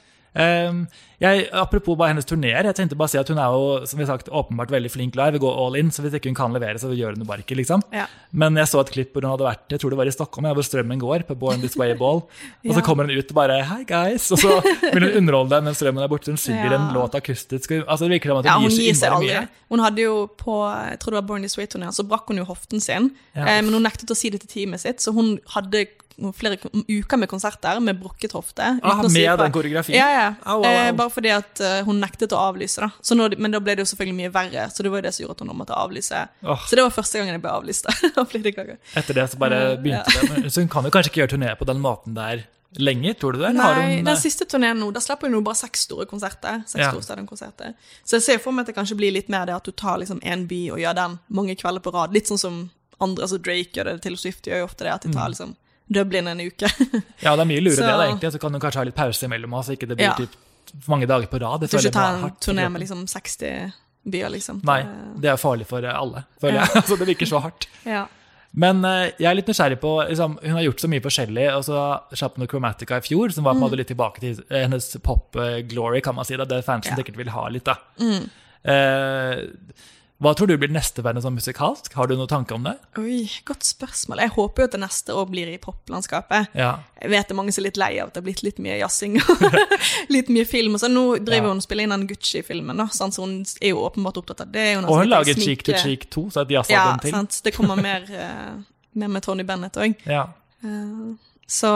Um, jeg, apropos bare hennes turneer, jeg tenkte bare å si at hun er jo som vi sagt, åpenbart veldig flink live, går all in, så hvis ikke hun kan levere, så gjør hun det bare ikke. liksom. Ja. Men jeg så et klipp hvor hun hadde vært jeg tror det var i Stockholm, hvor strømmen går, på Born This Way Ball. Og så kommer hun ut og bare Hei, guys! Og så vil hun underholde deg mens strømmen er borte. Hun synger en låt akustisk. Altså, det virker som at Ja, hun hun gir seg aldri. Hun hadde jo på jeg tror det var Born This Way-turneen, så brakk hun jo hoften sin. Eh, men hun nektet å si det til teamet sitt, så hun hadde flere uker med konserter med brukket hofte. Ah, å si den koreografien? Ja, ja. Au, au, au. Eh, bare fordi at eh, hun nektet å avlyse, da. Så når, men da ble det jo selvfølgelig mye verre, så det var jo det som gjorde at hun måtte avlyse. Oh. Så det var første gangen jeg ble avlyst da Etter det så bare begynte det. Men, så hun kan jo kanskje ikke gjøre turné på den måten der lenger, tror du det? Nei, hun, den siste turneen nå, da slapp hun jo bare seks store konserter. Seks Ja. store. Så jeg ser for meg at det kanskje blir litt mer det at du tar liksom en by og gjør den mange kvelder på rad. Litt sånn som andre, altså Drake gjør det, Taylor Swift gjør jo ofte det, at de Mm. tar liksom Dublin en uke. Ja, det er mye lurere Så- det, da, egentlig. Så kan du kanskje ha litt pause imellom, så ikke det blir Ja. typ mange dager på rad. Det Du skal ikke ta en turné med liksom 60 byer, liksom. Nei, Det- er farlig for alle, føler jeg. Altså, det virker så hardt. Ja. Men eh, jeg er litt nysgjerrig på liksom, Hun har gjort så mye forskjellig. og så Chapman hun Chromatica i fjor, som var på en måte litt tilbake til eh, hennes pop-glory, kan man si. Da. Det fansen Ja. sikkert vil ha litt, da. Eh, hva tror du blir neste verden sånn musikalsk? Har du noen tanke om det? Oi, godt spørsmål. Jeg håper jo at det neste år blir i poplandskapet. Ja. Jeg vet det er mange som er litt lei av at det har blitt litt mye jazzing og litt mye film. og Så nå driver Ja. hun og spiller inn den Gucci-filmen, da, så hun er jo åpenbart opptatt av det. Hun Og hun lager Cheek to. Cheek 2, så et Ja, den til. sant. Det kommer mer, eh, mer med Tony Bennett òg. Ja. Så,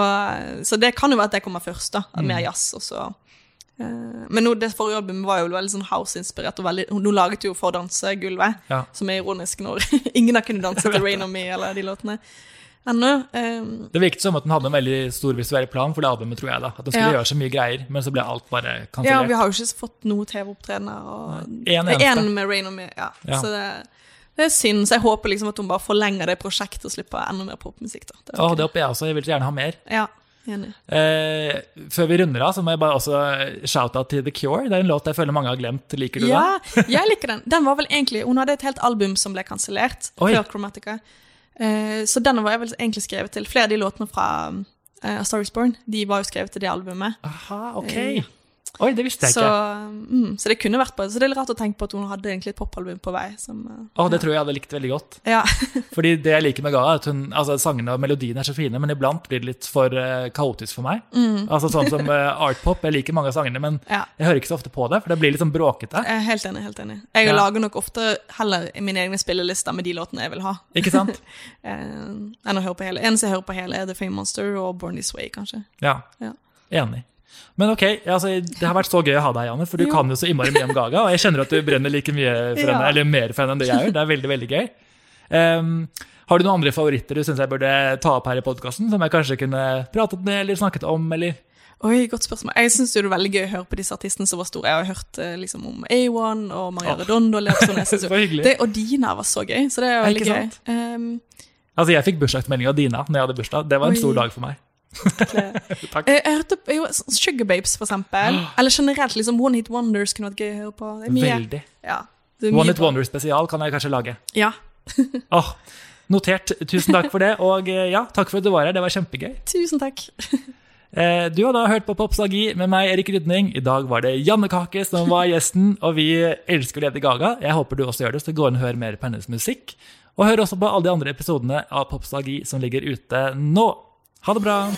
så det kan jo være at det kommer først, da. Mm. Mer jazz. Og så eh, Men nå, det forrige albumet var jo veldig sånn house-inspirert. og veldig, Hun laget jo For dansegulvet, Ja. som er ironisk når ingen har kunnet danse til Rain on Me eller de låtene ennå. Um, Det virket som at hun hadde en veldig stor visuell plan for det albumet, tror jeg. da. At hun skulle Ja. gjøre så mye greier, men så ble alt bare ja, vi har jo ikke fått noe TV-opptredener. og- en. En med Rain on Me, ja. Ja. Så det, det er synd. Så jeg håper liksom at hun bare forlenger det prosjektet og slipper enda mer popmusikk. da. Det det håper jeg også. Jeg vil gjerne ha mer. Ja. Eh, før vi runder av, så må jeg bare også shout-out til The Cure. Det er en låt jeg føler mange har glemt. Liker du den? Ja, jeg liker den. Den var vel egentlig, Hun hadde et helt album som ble kansellert før Chromatica. Eh, så den var jeg vel egentlig skrevet til. Flere av de låtene fra uh, A Star Is Born de var jo skrevet til det albumet. Aha, ok. Eh, Oi, det visste jeg Så, ikke. mm, så det kunne vært på Så det er rart å tenke på at hun hadde egentlig et popalbum på vei. Som, eh, Å, det tror jeg hadde likt veldig godt. ja. Fordi det jeg liker med Gaga, er at hun, altså sangene og melodiene er så fine, men iblant blir det litt for uh, kaotisk for meg. Altså Sånn som uh, artpop. Jeg liker mange av sangene, men ja. jeg hører ikke så ofte på det, for det blir litt sånn bråkete. Jeg er helt enig. helt enig Jeg Ja. lager nok ofte heller mine egne spillelister med de låtene jeg vil ha. Ikke sant? Eh, enn å høre på hele. Eneste jeg hører på hele, er The Fame Monster og Born This Way, kanskje. Ja. Ja. Enig. Men ok, altså, det har vært så gøy å ha deg, Janne, for du Jo. kan jo så innmari mye om Gaga, og jeg kjenner at du brenner like mye for henne, Ja. eller mer for henne enn det jeg gjør. Det er veldig, veldig gøy. Um, har du noen andre favoritter du syns jeg burde ta opp her i podkasten, som jeg kanskje kunne pratet med eller snakket om, eller Oi, godt spørsmål. Jeg syns det er veldig gøy å høre på disse artistene som var store. Jeg har hørt eh, liksom om A1 og Maria oh. Redondo. hyggelig. Det, og Dina var så gøy, så det er veldig gøy. Um, Altså, jeg fikk bursdagsmelding av Dina når jeg hadde bursdag. Det var en Oi. stor dag for meg. Takk. jeg, jeg hørte jo, Sugar Babes, for eksempel. Eller generelt liksom One Hit Wonders kunne vært gøy å høre på. Veldig. Ja, One Hit Wonders spesial kan jeg kanskje lage. Ja. oh, Notert. Tusen takk for det. Og eh, ja, takk for at du var her. Det var kjempegøy. Tusen takk. Eh, Du har da hørt på Popsagi med meg, Erik Rydning. I dag var det Janne Kake som var gjesten, og vi elsker Lady Gaga. Jeg håper du også gjør det, så gå inn og hør mer på hennes musikk. Og hør også på alle de andre episodene av Popsagi som ligger ute nå. Ha det bra!